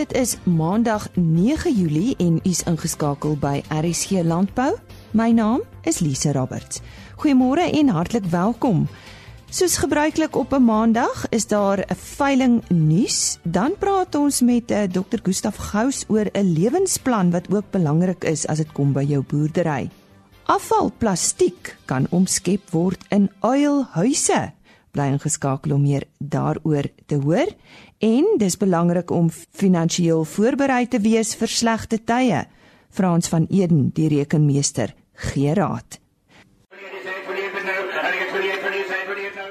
Dit is Maandag 9 Julie en u's ingeskakel by RSG Landbou. My naam is Lise Roberts. Goeiemôre en hartlik welkom. Soos gebruiklik op 'n Maandag is daar 'n veiling nuus. Dan praat ons met uh, eh, Dr. Gustaf Gous oor 'n lewensplan wat ook belangrik is as dit kom by jou boerdery. Afvalplastiek kan omskep word in uilhuise. Bly ingeskakel om meer daaroor te hoor en dis belangrik om finansiëel voorberei te wees vir slegte tye. Frans van Eden, die rekenmeester, gee raad.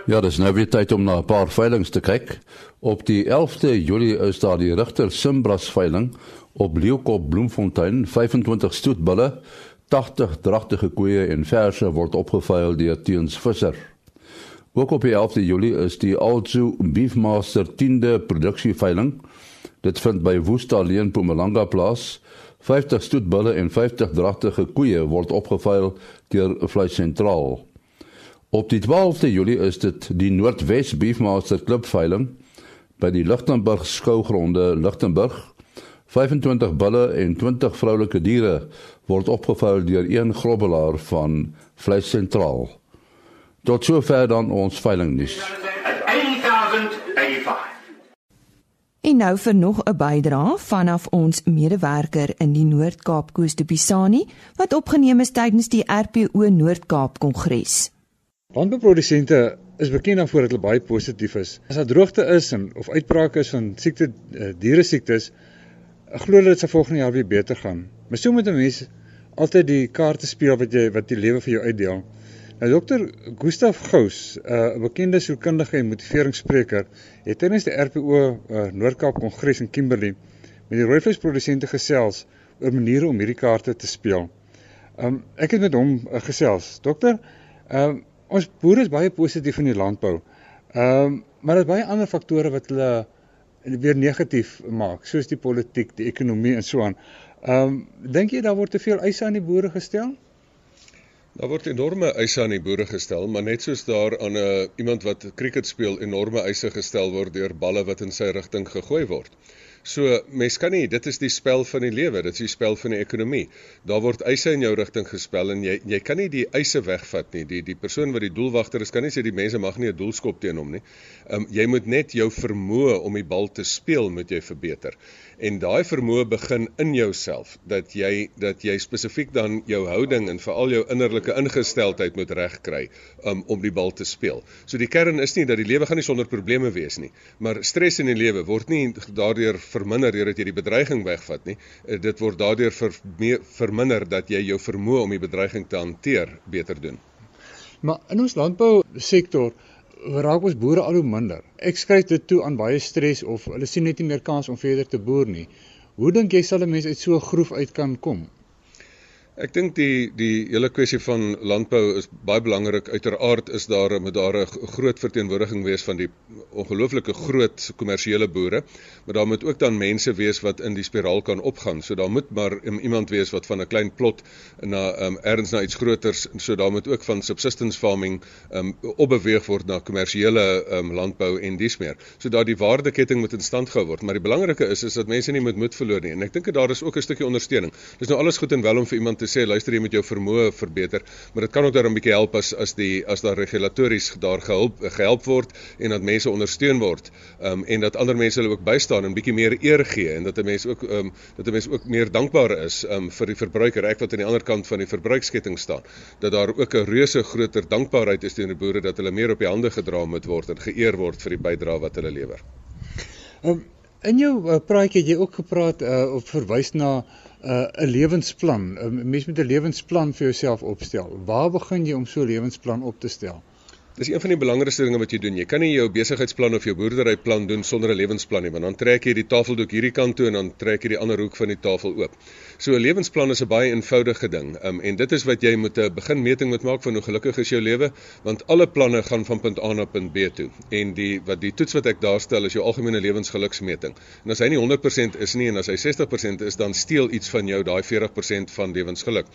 Ja, dis nou weer tyd om na 'n paar veilinge te kyk. Op die 11de Julie is daar die Rigter Simbras veiling op Leeukop Bloemfontein, 25 stoetbulle, 80 dragtige koeie en verse word opgeveil deur Teens Visser. Ook op die 11de Julie is die Alzu Beefmaster 10de produksieveiling. Dit vind by Woesta Leen Mpumalanga plaas. 50 stoetbulle en 50 dragtige koeie word opgeveil deur Vleis Sentraal. Op die 12de Julie is dit die Noordwes Beefmaster Klub veiling by die Lichtenburg skougronde Lichtenburg. 25 bulle en 20 vroulike diere word opgeveil deur een grobbelaar van Vleis Sentraal. Tot sover dan ons veilingnuus. En nou vir nog 'n bydrae vanaf ons medewerker in die Noord-Kaap Koos de Pisani wat opgeneem is tydens die RPO Noord-Kaap Kongres. Landbouprodusente is bekend daarvoor dat hulle baie positief is. As daar droogte is en of uitbrake is van siekte uh, diere siektes, glo hulle dit sal volgende jaar weer beter gaan. Maar so moet 'n mens altyd die kaarte speel wat jy wat die lewe vir jou uitdeel. Nou dokter Gustaf Gous, uh, 'n bekende sielkundige en motiveringsspreker, het tydens die RPO uh, Noord-Kaap Kongres in Kimberley met die rooivleisprodusente gesels oor maniere om hierdie kaarte te speel. Um ek het met hom uh, gesels. Dokter, um ons boere is baie positief in die landbou. Um maar daar is baie ander faktore wat hulle weer negatief maak, soos die politiek, die ekonomie en so aan. Um dink jy daar word te veel eise aan die boere gestel? Daar word enorme eise aan die boere gestel, maar net soos daar aan 'n uh, iemand wat cricket speel enorme eise gestel word deur balle wat in sy rigting gegooi word. So mens kan nie, dit is die spel van die lewe, dit is die spel van die ekonomie. Daar word eise in jou rigting gespel en jy jy kan nie die eise wegvat nie. Die die persoon wat die doelwagter is, kan nie sê die mense mag nie 'n doelskop teen hom nie. Ehm um, jy moet net jou vermoë om die bal te speel moet jy verbeter en daai vermoë begin in jouself dat jy dat jy spesifiek dan jou houding en veral jou innerlike ingesteldheid moet regkry um, om die bal te speel. So die kern is nie dat die lewe gaan nie sonder probleme wees nie, maar stres in die lewe word nie daardeur verminder deurdat jy die bedreiging wegvat nie. Uh, dit word daardeur ver, mee, verminder dat jy jou vermoë om die bedreiging te hanteer beter doen. Maar in ons landbou sektor raak ons boere al hoe minder. Ek skryf dit toe aan baie stres of hulle sien net nie meer kans om verder te boer nie. Hoe dink jy sal 'n mens uit so 'n groef uit kan kom? Ek dink die die hele kwessie van landbou is baie belangrik. Uiteraard is daar met daar 'n groot verteenwoordiging wees van die ongelooflike groot kommersiële boere, maar daar moet ook dan mense wees wat in die spiraal kan opgaan. So daar moet maar iemand wees wat van 'n klein plot na um, erns na iets groters, so daar moet ook van subsistence farming um, opbeweeg word na kommersiële um, landbou en dis meer. So daar die waardeketting moet in stand gehou word, maar die belangrike is is dat mense nie moet moed verloor nie. En ek dink daar is ook 'n stukkie ondersteuning. Dis nou alles goed en wel om vir iemand te sê luister jy met jou vermoë verbeter, maar dit kan ook daarom 'n bietjie help as as die as daar regulatories daar gehelp gehelp word en dat mense ondersteun word. Ehm um, en dat ander mense hulle ook bystaan en bietjie meer eer gee en dat 'n mens ook ehm um, dat 'n mens ook meer dankbaar is ehm um, vir die verbruiker, ek wat aan die ander kant van die verbruiksketting staan. Dat daar ook 'n reuse groter dankbaarheid is teenoor die boere dat hulle meer op die hande gedra moet word en geëer word vir die bydrae wat hulle lewer. Ehm um, in jou uh, praatjie het jy ook gepraat uh, of verwys na 'n uh, lewensplan. 'n uh, Mens moet 'n lewensplan vir jouself opstel. Waar begin jy om so 'n lewensplan op te stel? Dis een van die belangrikste dinge wat jy doen. Jy kan nie jou besigheidsplan of jou boerderyplan doen sonder 'n lewensplan nie, want dan trek jy die tafeldoek hierdie kant toe en dan trek jy die ander hoek van die tafel oop. So 'n lewensplan is 'n baie eenvoudige ding. Um, en dit is wat jy moet 'n uh, begin meting moet maak van hoe gelukkig is jou lewe, want alle planne gaan van punt A na punt B toe. En die wat die toets wat ek daarstel is jou algemene lewensgeluksmeting. En as hy nie 100% is nie en as hy 60% is, dan steel iets van jou daai 40% van lewensgeluk.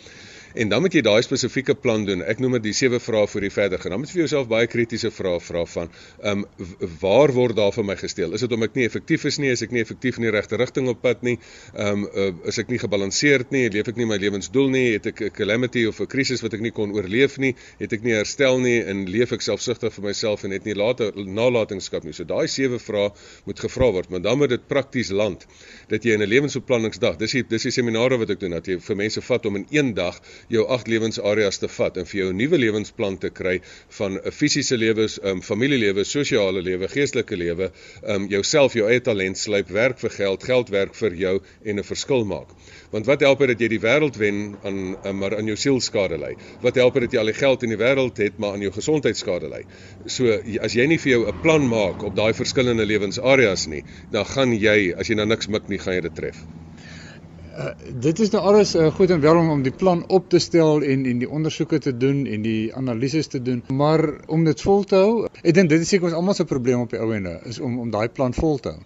En dan moet jy daai spesifieke plan doen. Ek noem dit die sewe vrae vir die verder gaan. Dan moet jy vir jouself baie kritiese vrae vra van, ehm um, waar word daar vir my gesteel? Is dit om ek nie effektief is nie, is ek nie effektief in die regte rigting op pad nie? Ehm um, uh, is ek nie gebalanseerd nie? Leef ek nie my lewensdoel nie? Het ek 'n calamity of 'n krisis wat ek nie kon oorleef nie? Het ek nie herstel nie en leef ek selfsugtig vir myself en het nie later nalatenskap nie? So daai sewe vrae moet gevra word, maar dan moet dit prakties land dat jy in 'n lewensbeplanningsdag, dis die dis die seminare wat ek doen dat jy vir mense vat om in een dag jou agt lewensareas te vat en vir jou 'n nuwe lewensplan te kry van 'n fisiese lewe, um, familielewe, sosiale lewe, geestelike lewe, um jouself, jou eie talent slyp, werk vir geld, geld werk vir jou en 'n verskil maak. Want wat help dit dat jy die wêreld wen aan um, maar aan jou siel skade lê? Wat help dit dat jy al die geld in die wêreld het maar aan jou gesondheid skade lê? So as jy nie vir jou 'n plan maak op daai verskillende lewensareas nie, dan gaan jy as jy nou niks mik nie, gaan jy dit tref. Uh, dit is nou alles uh, goed en wel om om die plan op te stel en en die ondersoeke te doen en die analises te doen, maar om dit vol te hou, ek dink dit is seker ons almal se probleem op die ou ende is om om daai plan vol te hou.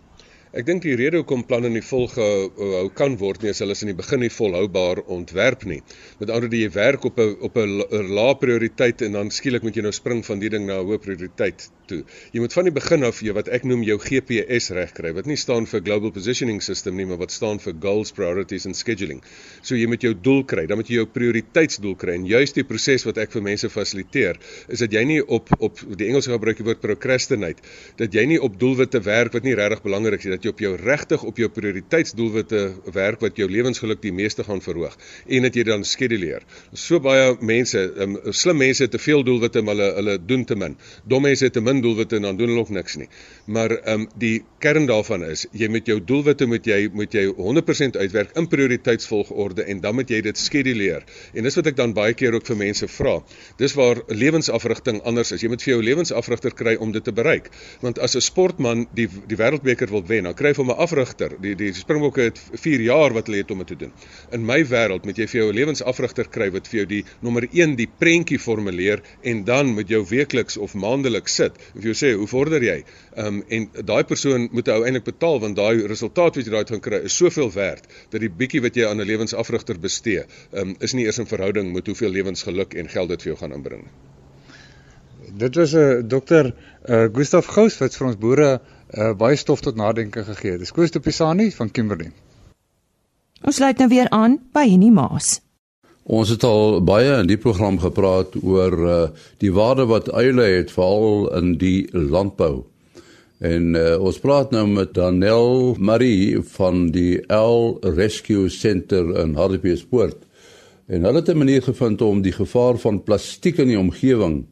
Ek dink die rede hoekom planne nie volgehou kan word nie is hulle is in die begin nie volhoubaar ontwerp nie. Met ander woorde jy werk op 'n op 'n lae prioriteit en dan skielik moet jy nou spring van die ding na 'n hoë prioriteit toe. Jy moet van die begin af jy wat ek noem jou GPS reg kry. Wat nie staan vir Global Positioning System nie, maar wat staan vir Goals, Priorities and Scheduling. So jy moet jou doel kry, dan moet jy jou prioriteitsdoel kry. En juist die proses wat ek vir mense fasiliteer, is dat jy nie op op die Engelse gebruik die woord procrastinate, dat jy nie op doelwitte werk wat nie regtig belangrik is nie, dat jy op jou regtig op jou prioriteitsdoelwitte werk wat jou lewensgeluk die meeste gaan verhoog en dat jy dan skeduleer. So baie mense, um, slim mense het te veel doelwitte maar hulle hulle doen te min. Dom mense het te min doelwitte en dan doen hulle ook niks nie. Maar ehm um, die kern daarvan is jy met jou doelwitte moet jy moet jy 100% uitwerk in prioriteitsvolgorde en dan moet jy dit skeduleer. En dis wat ek dan baie keer ook vir mense vra. Dis waar lewensafrigting anders is. Jy moet vir jou lewensafrigter kry om dit te bereik. Want as 'n sportman die die wêreldbeker wil wen, dan kry hy van 'n afrigter. Die die Springbokke het 4 jaar wat hulle het om dit te doen. In my wêreld moet jy vir jou lewensafrigter kry wat vir jou die nommer 1 die prentjie formuleer en dan moet jou weekliks of maandeliks sit of jy sê hoe vorder jy? Ehm um, en daai persoon moet ou eintlik betaal want daai resultaat wat jy daaruit gaan kry is soveel werd dat die bietjie wat jy aan 'n lewensafrigter bestee, ehm um, is nie eers in verhouding met hoeveel lewensgeluk en geld dit vir jou gaan inbring. Dit was 'n uh, dokter uh, Gustaf Gous wat vir ons boere uh, baie stof tot nadenke gegee het. Dis Koos de Pisani van Kimberley. Ons sluit nou weer aan by Henny Maas. Ons het al baie in die program gepraat oor uh, die waarde wat uile het veral in die landbou. En uh, ons praat nou met Danel Marie van die L Rescue Center in Hartbeespoort. En hulle het 'n manier gevind om die gevaar van plastiek in die omgewing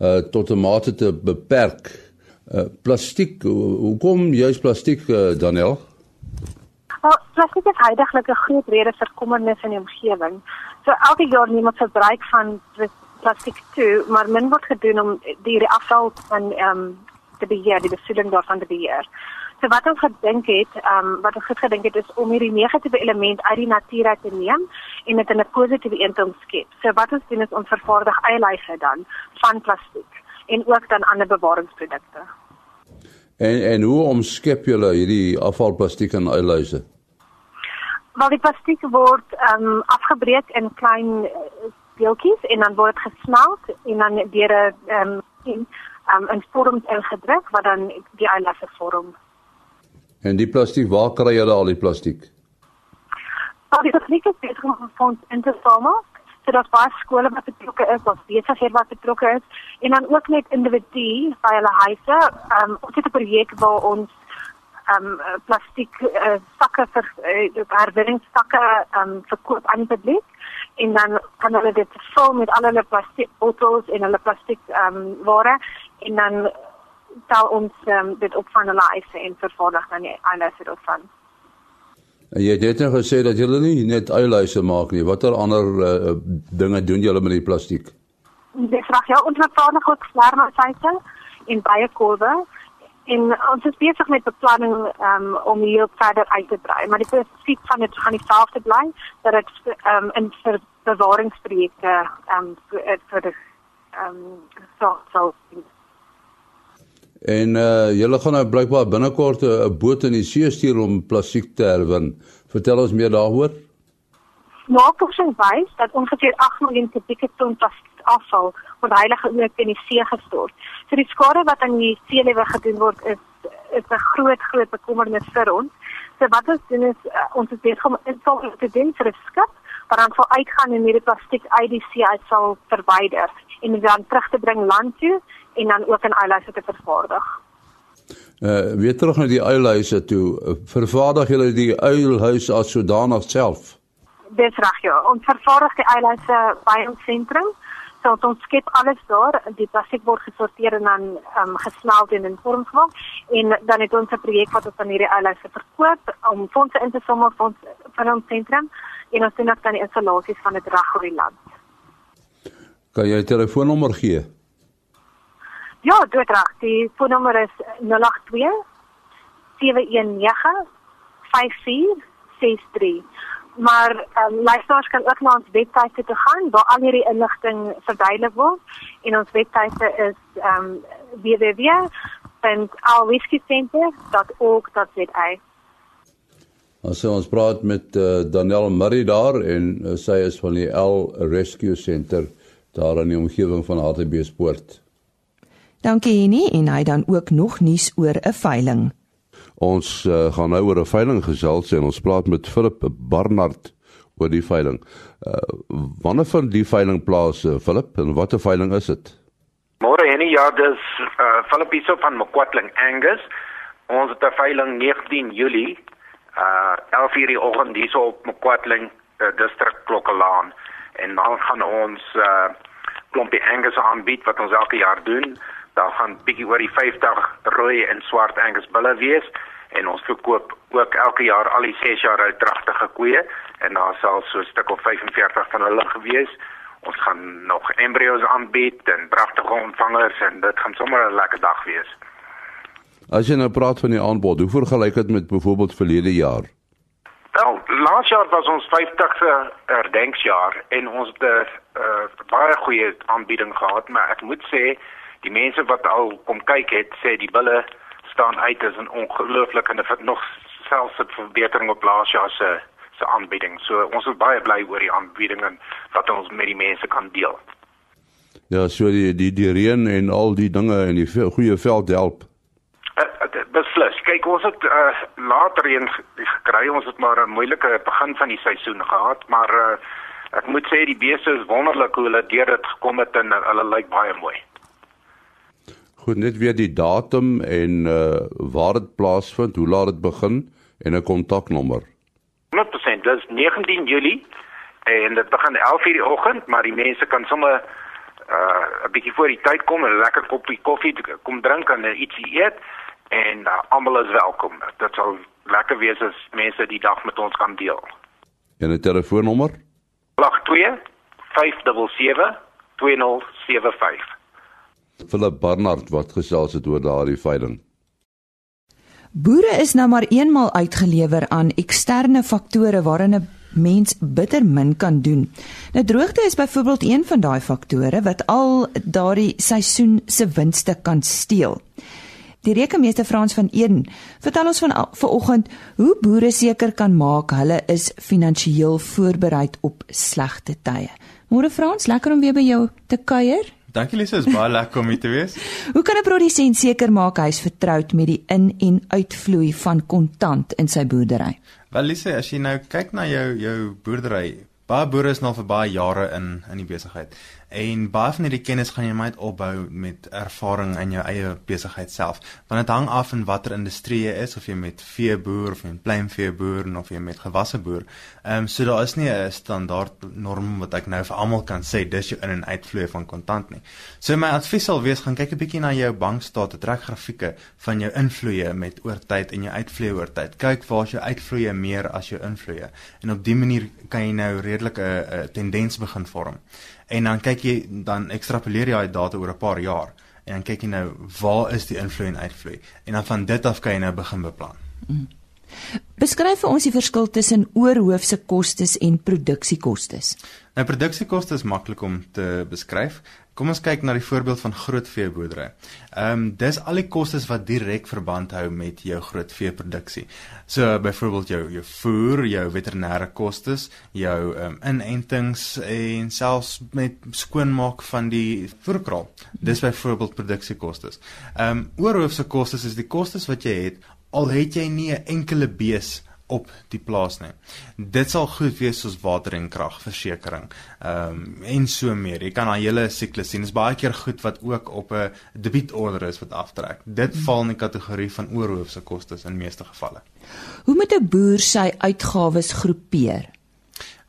uh tot 'n mate te beperk. Uh plastiek, hoekom juist plastiek uh, Danel? Well, plastiek is heidaglik 'n groot rede vir kommernis in die omgewing. So elke jaar neem ons verbruik van plastiek toe, maar min word gedoen om die afval van um, te beheer, die besoedeling daarvan te beheer. So wat ons gedink het, um, wat ons gedink het is om hierdie negatiewe element uit die natuur uit te neem en dit in 'n positiewe een te omskep. So wat ons doen is ons vervaardig eilyse dan van plastiek en ook dan ander bewaringsprodukte. En en hoe omskep julle hierdie afvalplastiek in eilyse? Maar die plastiek word ehm um, afgebreek in klein uh, deeltjies en dan word gesmelt en dan deur 'n ehm um, um, in vorms ingedruk wat dan die eilasse vorm. En die plastiek, waar kry jy al die plastiek? Al die plastiek is beter om van in te samel. So dat baie skole wat betrokke is, of besighede wat betrokke is en dan ook net individue by hulle huise. Ehm um, ons het 'n projek waar ons um plastiek uh, sakke vir uh, herwinningssakke um verkoop aan die publiek en dan kan hulle dit vul met al hulle plastiek bottels en hulle plastiek um ware en dan sal ons um, dit op van hulle eise en vervaardig dan die eilyse daarvan. En jy het net nou gesê dat julle nie net eilyse maak nie. Watter ander uh, dinge doen julle met die plastiek? Dis reg ja, ons vervaardig ook slermsyte en baie kolwe en ons is besig met beplanning um, om hier verder uit te brei maar die prinsip van dit gaan dieselfde bly dat dit um, in vir bewaringsprojekte um, vir vir die ehm so so En uh julle gaan nou blykbaar binnekort 'n boot in die see stuur om plastiek te herwin. Vertel ons meer daaroor. navorsing wys dat ongeveer 8 miljoen kubieke ton afval word heilige ook in die see gestort. So die skade wat aan die seelewe gedoen word is is 'n groot groot bekommernis vir ons. So wat ons doen is uh, ons is besig om insameling te doen vir 'n skip wat dan sal uitgaan en hierdie plastiek uit die see uit sal verwyder en dit dan terug te bring land toe en dan ook in eilandse te vervaardig. Uh weer terug na die uilhuise toe. Vervaardig julle die uilhuis as sodanig self? Dis reg ja. Ons vervaardig die eilandse by ons sentrum. So ons skep alles daar, die plastiek word gesorteer en dan um, gesmelt en in vorm gemaak en dan het ons 'n projek wat ons aan hierdie eilandse verkoop om fondse in te samel vir ons vir ons sentrum en ons doen ook dan die installasies van dit reg oor die land. Kan jy 'n telefoonnommer gee? Ja, dit reg. Die telefoonnommer is 082 719 5463 maar ehm um, luisteraars kan ook na ons webwerf toe gaan waar al hierdie inligting verduidelik word en ons webwerf is ehm um, www.alwhiskycenter.org.za Ons ons praat met uh, Daniel Murray daar en uh, sy is van die L Rescue Center daar in die omgewing van Hartbeespoort. Dankie Henny en hy dan ook nog nuus oor 'n veiling. Ons uh, gaan nou oor 'n veiling gesels en ons praat met Philip Barnard oor die veiling. Uh, wanneer van die veiling plaas uh, Philip en watter veiling is dit? Môre Henny, ja, dis uh, Philip hierso van Mkwatling Angus. Ons het 'n veiling 19 Julie uh 11 uur die oggend hier op Mkwatling uh, distrik Klokkelaan en dan gaan ons uh klompie Angus aanbied wat ons elke jaar doen. Daar gaan bietjie oor die 50 rooi en swart Angus bulle wees en ons verkoop ook elke jaar al die 6 jaar oud dragtige koeie en daar sal so 'n stuk of 45 van hulle gewees. Ons gaan nog embryo's aanbied en pragtige ontvangers en dit gaan sommer 'n lekker dag wees. As jy nou praat van die aanbod, hoe vergelyk dit met byvoorbeeld verlede jaar? Wel, laas jaar was ons 50ste herdenksjaar en ons het 'n uh, uh, baie goeie aanbieding gehad, maar ek moet sê die mense wat al kom kyk het, sê die bulle staan uit as 'n ongelooflike en dit nog selfs 'n verbetering op laas jaar se se aanbieding. So ons is baie bly oor die aanbieding en wat ons met die mense kan deel. Ja, so die die die reën en al die dinge en die goeie veld help beslis. Kyk, ons het uh, later een gekry. Ons het maar 'n moeilike begin van die seisoen gehad, maar uh, ek moet sê die beeste is wonderlik hoe hulle deur dit gekom het en uh, hulle lyk baie mooi. Goed, net weer die datum en uh, waar dit plaasvind, hoe laat dit begin en 'n kontaknommer. 100%, dis 19 Julie en dit begin 11:00 die oggend, maar die mense kan sommer uh 'n bietjie voor die tyd kom en 'n lekker koppie koffie kom drink en ietsie eet en uh, almal is welkom. Dit sal lekker wees as mense die dag met ons kan deel. En 'n telefoonnommer? 82 577 2075. Philip Barnard wat gesels het oor daardie veiling. Boere is nou maar eenmal uitgelewer aan eksterne faktore waarin 'n mens bitter min kan doen. Nou droogte is byvoorbeeld een van daai faktore wat al daardie seisoen se winste kan steel. Die rekenmeester Frans van Eden vertel ons van vanoggend hoe boere seker kan maak hulle is finansiëel voorberei op slegte tye. Môre Frans, lekker om weer by jou te kuier. Dankie Lisa, is baie lekker om hier te wees. hoe kan 'n produsent seker maak hy is vertroud met die in- en uitvloei van kontant in sy boerdery? Wel Lisa, as jy nou kyk na jou jou boerdery, baie boere is nou vir baie jare in in die besigheid. En baie van hierdie kennis gaan jy net opbou met ervaring in jou eie besigheid self. Want dit hang af van watter industrie jy is of jy met vee boer of jy met pluimvee boer of jy met gewasse boer. Ehm um, so daar is nie 'n standaard norm wat ek nou vir almal kan sê dis jou in en uitvloei van kontant nie. So my advies sal wees gaan kyk 'n bietjie na jou bankstate, trek grafieke van jou invloeye met oor tyd en jou uitvloeye oor tyd. Kyk waar is jou uitvloeye meer as jou invloeye. En op dië manier kan jy nou redelik 'n tendens begin vorm en dan kyk jy dan ekstrapoleer jy daai data oor 'n paar jaar en dan kyk jy nou waar is die invloed en uitvloei en dan van dit af kan jy nou begin beplan. Mm. Beskryf vir ons die verskil tussen oorhoofse kostes en produksiekostes. Nou produksiekoste is maklik om te beskryf. Kom ons kyk na die voorbeeld van groot veeboerdery. Ehm um, dis al die kostes wat direk verband hou met jou groot veeproduksie. So byvoorbeeld jou jou voer, jou veterinêre kostes, jou ehm um, inentings en selfs met skoonmaak van die voerkraal. Dis byvoorbeeld produksiekostes. Ehm um, oorhoofse kostes is die kostes wat jy het al het jy nie 'n enkele bees op die plaas nie. Dit sal goed wees soos water en kragversekering. Ehm um, en so meer. Jy kan daai hele siklus sien. Dit is baie keer goed wat ook op 'n debietorder is wat aftrek. Dit hmm. val in die kategorie van oorhoofse kostes in meeste gevalle. Hoe moet 'n boer sy uitgawes groepeer?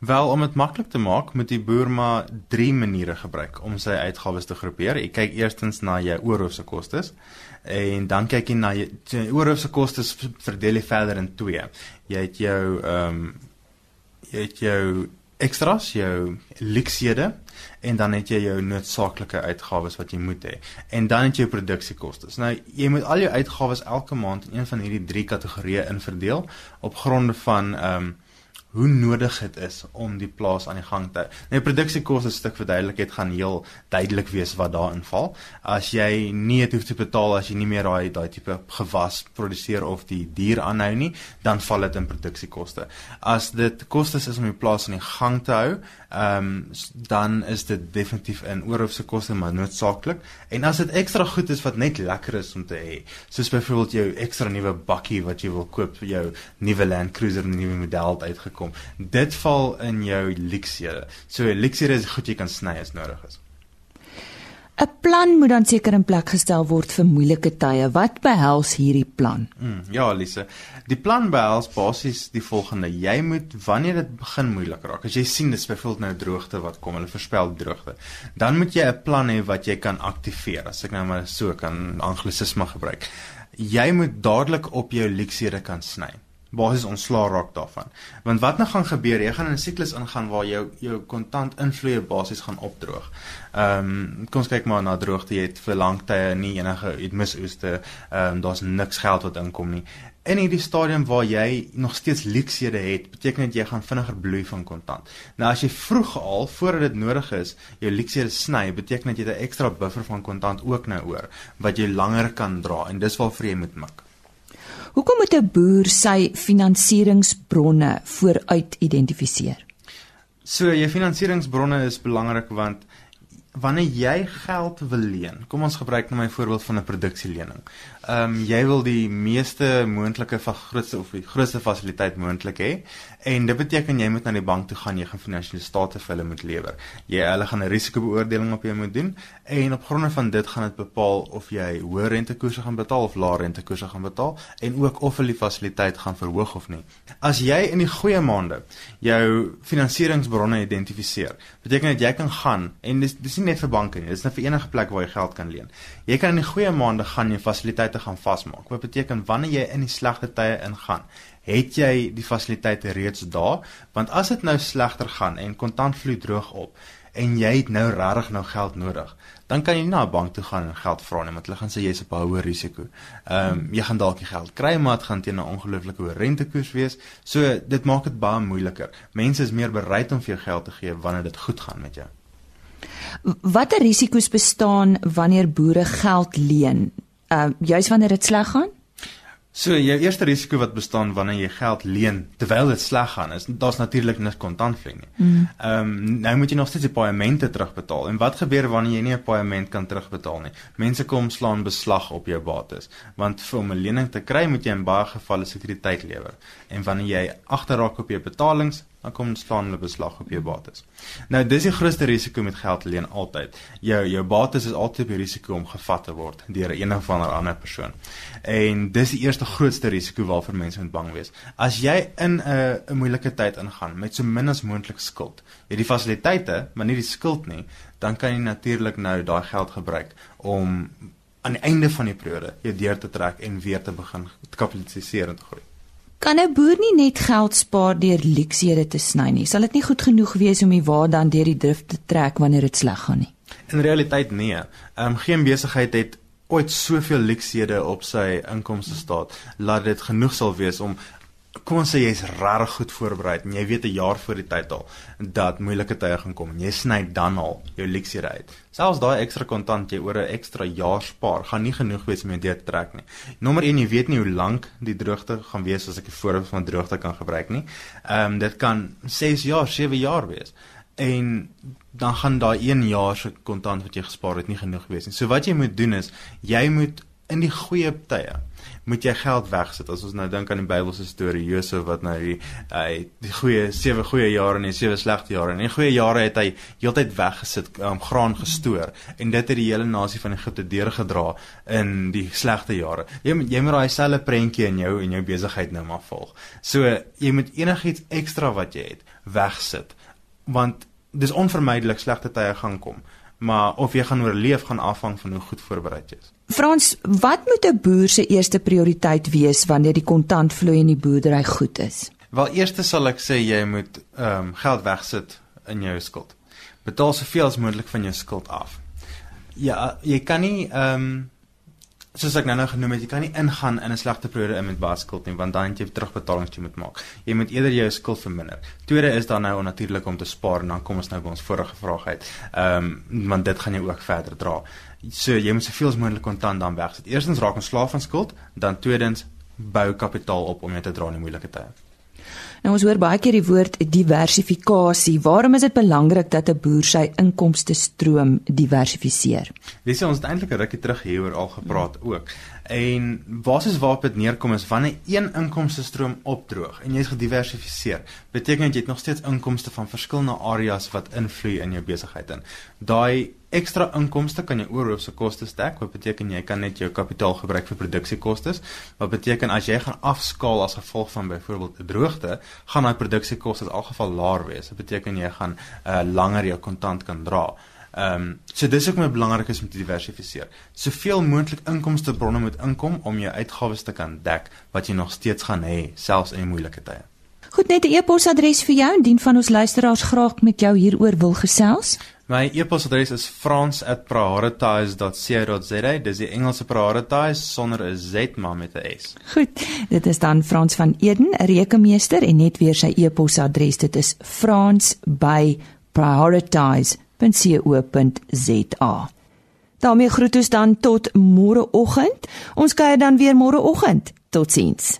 Wel om dit maklik te maak, moet die boer maar drie maniere gebruik om sy uitgawes te groepeer. Jy kyk eerstens na jou oorhoofse kostes en dan kyk jy na jou oorhoofse kostes verdeel jy verder in twee. Jy het jou ehm um, jy het jou ekstras, jou luksede en dan het jy jou noodsaaklike uitgawes wat jy moet hê. En dan het jy jou produksiekostes. Nou jy moet al jou uitgawes elke maand in een van hierdie drie kategorieë inverdeel op gronde van ehm um, hoe nodig dit is om die plaas aan die gang te hou. Nou produksiekoste stuk verduidelikheid gaan heel duidelik wees wat daarin val. As jy nie het hoef te betaal as jy nie meer daai daai tipe gewas produseer of die dier aanhou nie, dan val dit in produksiekoste. As dit kostes is om die plaas aan die gang te hou, ehm um, dan is dit definitief in oorhoofse koste maar noodsaaklik. En as dit ekstra goed is wat net lekker is om te hê, soos byvoorbeeld jou ekstra nuwe bakkie wat jy wil koop jou nuwe Land Cruiser, nuwe model uitgekom kom. Dit val in jou leksere. So leksere is goed jy kan sny as nodig is. 'n Plan moet dan seker in plek gestel word vir moeilike tye. Wat behels hierdie plan? Mm, ja, Lise. Die plan behels basies die volgende: Jy moet wanneer dit begin moeilik raak, as jy sien dis byvoorbeeld nou droogte wat kom, hulle voorspel droogte, dan moet jy 'n plan hê wat jy kan aktiveer. As ek nou maar so kan anglisisme gebruik. Jy moet dadelik op jou leksere kan sny basies ontslaa raak daarvan. Want wat nou gaan gebeur? Jy gaan in 'n siklus ingaan waar jou jou kontant invloeye basies gaan opdroog. Ehm um, kom ons kyk maar na droogte. Jy het vir lang tye nie enige het misoeste. Ehm um, daar's niks geld wat inkom nie. In hierdie stadium waar jy nog steeds leksede het, beteken dit jy gaan vinniger bloei van kontant. Nou as jy vroeg al voordat dit nodig is, jou leksede sny, beteken dit jy het 'n ekstra buffer van kontant ook nou oor wat jy langer kan dra en dis waarvoor jy moet mik. Hoekom moet 'n boer sy finansieringsbronne vooruit identifiseer? So, jou finansieringsbronne is belangrik want wanneer jy geld wil leen, kom ons gebruik nou my voorbeeld van 'n produksielening. Ehm um, jy wil die meeste moontlike van grootste of die grootste fasiliteit moontlik hê en dit beteken jy moet na die bank toe gaan, jy gaan finansiële state vir hulle moet lewer. Jy hulle gaan 'n risikobeoordeling op jou moet doen en op grond van dit gaan dit bepaal of jy hoë rentekoerse gaan betaal of lae rentekoerse gaan betaal en ook of hulle die fasiliteit gaan verhoog of nie. As jy in die goeie maande jou finansieringsbronne identifiseer, beteken dit jy kan gaan en dis dis nie net vir banke nie, dis net vir enige plek waar jy geld kan leen. Jy kan in die goeie maande gaan jou fasiliteit fasiliteite gaan vasmaak. Wat beteken wanneer jy in die slegte tye ingaan, het jy die fasiliteite reeds daar, want as dit nou slegter gaan en kontantvloei droog op en jy het nou regtig nou geld nodig, dan kan jy nie na 'n bank toe gaan en geld vra nie, want hulle gaan sê jy's op 'n hoë risiko. Ehm um, jy gaan dalk die geld kry, maar dit gaan teen 'n ongelooflike hoë rentekoers wees. So dit maak dit baie moeiliker. Mense is meer bereid om vir jou geld te gee wanneer dit goed gaan met jou. Watter risiko's bestaan wanneer boere geld leen? Uh juis wanneer dit sleg gaan? So jou eerste risiko wat bestaan wanneer jy geld leen terwyl dit sleg gaan is daar's natuurlik niks kontantvloei nie. Mm. Ehm mm. um, nou moet jy nog steeds die paemente terugbetaal. En wat gebeur wanneer jy nie 'n paement kan terugbetaal nie? Mense kom slaan beslag op jou bates. Want vir om 'n lening te kry moet jy in baie gevalle sekuriteit lewer. En wanneer jy agterraak op jou betalings, dan kom staan hulle beslag op jou bates. Nou dis die grootste risiko met geld leen altyd. Jou jou bates is altyd op die risiko om gevat te word deur een of ander ander persoon. En dis die eerste grootste risiko waarvoor mense moet bang wees. As jy in 'n 'n moeilike tyd ingaan met so min as moontlik skuld, jy die fasiliteite, maar nie die skuld nie, dan kan jy natuurlik nou daai geld gebruik om aan die einde van die periode jou deur te trek en weer te begin kapitaliseer en te groei. Kan 'n boer nie net geld spaar deur leksede te sny nie? Sal dit nie goed genoeg wees om die waar dan deur die drif te trek wanneer dit sleg gaan nie? In realiteit nee. Ehm um, geen besigheid het ooit soveel leksede op sy inkomste staat laat dit genoeg sal wees om kom ons sê jy's regtig goed voorberei en jy weet 'n jaar voor die tyd al dat moeilike tye gaan kom en jy sny dan al jou leksiere uit. Selfs daai ekstra kontant jy oor 'n ekstra jaar spaar, gaan nie genoeg wees om jou deur te trek nie. Nommer 1, jy weet nie hoe lank die droogte gaan wees as ek 'n voorbeeld van droogte kan gebruik nie. Ehm um, dit kan 6 jaar, 7 jaar wees. En dan gaan daai 1 jaar se kontant wat jy gespaar het nie genoeg wees nie. So wat jy moet doen is jy moet in die goeie tye moet jy geld wegsit. As ons nou dink aan die Bybelse storie Josef wat nou die hy die goeie sewe goeie jare en die sewe slegte jare. In die goeie jare het hy heeltyd weggesit, um, graan gestoor en dit het die hele nasie van Egipte deurgedra in die slegte jare. Jy moet jy moet daai selfe prentjie in jou en jou besigheid nou maar volg. So jy moet enigiets ekstra wat jy het wegsit want dis onvermydelik slegte tye gaan kom maar of jy gaan oorleef gaan afhang van hoe goed voorberei jy is. Frans, wat moet 'n boer se eerste prioriteit wees wanneer die kontantvloei in die boerdery goed is? Wel, eerste sal ek sê jy moet ehm um, geld wegsit in jou skuld. Betaal soveel as moontlik van jou skuld af. Ja, jy kan nie ehm um, soos ek nou nou genoem het, jy kan nie ingaan in 'n slegte periode in met baie skuld nie, want dan het jy terugbetalings jy moet maak. Jy moet eerder jou skuld verminder. Tweede is dan nou natuurlik om te spaar en dan kom ons nou by ons vorige vraag uit. Ehm um, want dit gaan jy ook verder dra. So jy moet soveel as moontlik kontant dan wegsit. Eerstens raak ons slaaf van skuld, dan tweedens bou kapitaal op om jou te dra in moeilike tye. Nou ons hoor baie keer die woord diversifikasie. Waarom is dit belangrik dat 'n boer sy inkomste stroom diversifiseer? Dis ons het eintlik 'n rukkie terug hieroor al gepraat ja. ook. En basies waarop dit neerkom is wanneer een inkomste stroom opdroog en jy's gediversifiseer, beteken dit jy het nog steeds inkomste van verskillende areas wat invloei in jou besigheid in. Daai ekstra inkomste kan jy oorhoofse kostes dek. Wat beteken jy kan net jou kapitaal gebruik vir produksiekostes. Wat beteken as jy gaan afskaal as gevolg van byvoorbeeld 'n droogte, gaan daai produksiekostes in elk geval laer wees. Dit beteken jy gaan uh, langer jou kontant kan dra. Ehm um, so dis ook baie belangrik is om te diversifiseer. Soveel moontlik inkomste bronne moet inkom om jou uitgawes te kan dek wat jy nog steeds gaan hê selfs in moeilike tye. Goed net 'n e-posadres vir jou indien van ons luisteraars graag met jou hieroor wil gesels. My e-posadres is frans@prioritize.co.za. Dis die Engelse prioritize sonder 'n z maar met 'n s. Goed. Dit is dan Frans van Eden, rekenmeester en net weer sy e-posadres. Dit is frans@prioritize.co.za. daarmee groet ons dan tot môreoggend. Ons kuier dan weer môreoggend. Totsiens.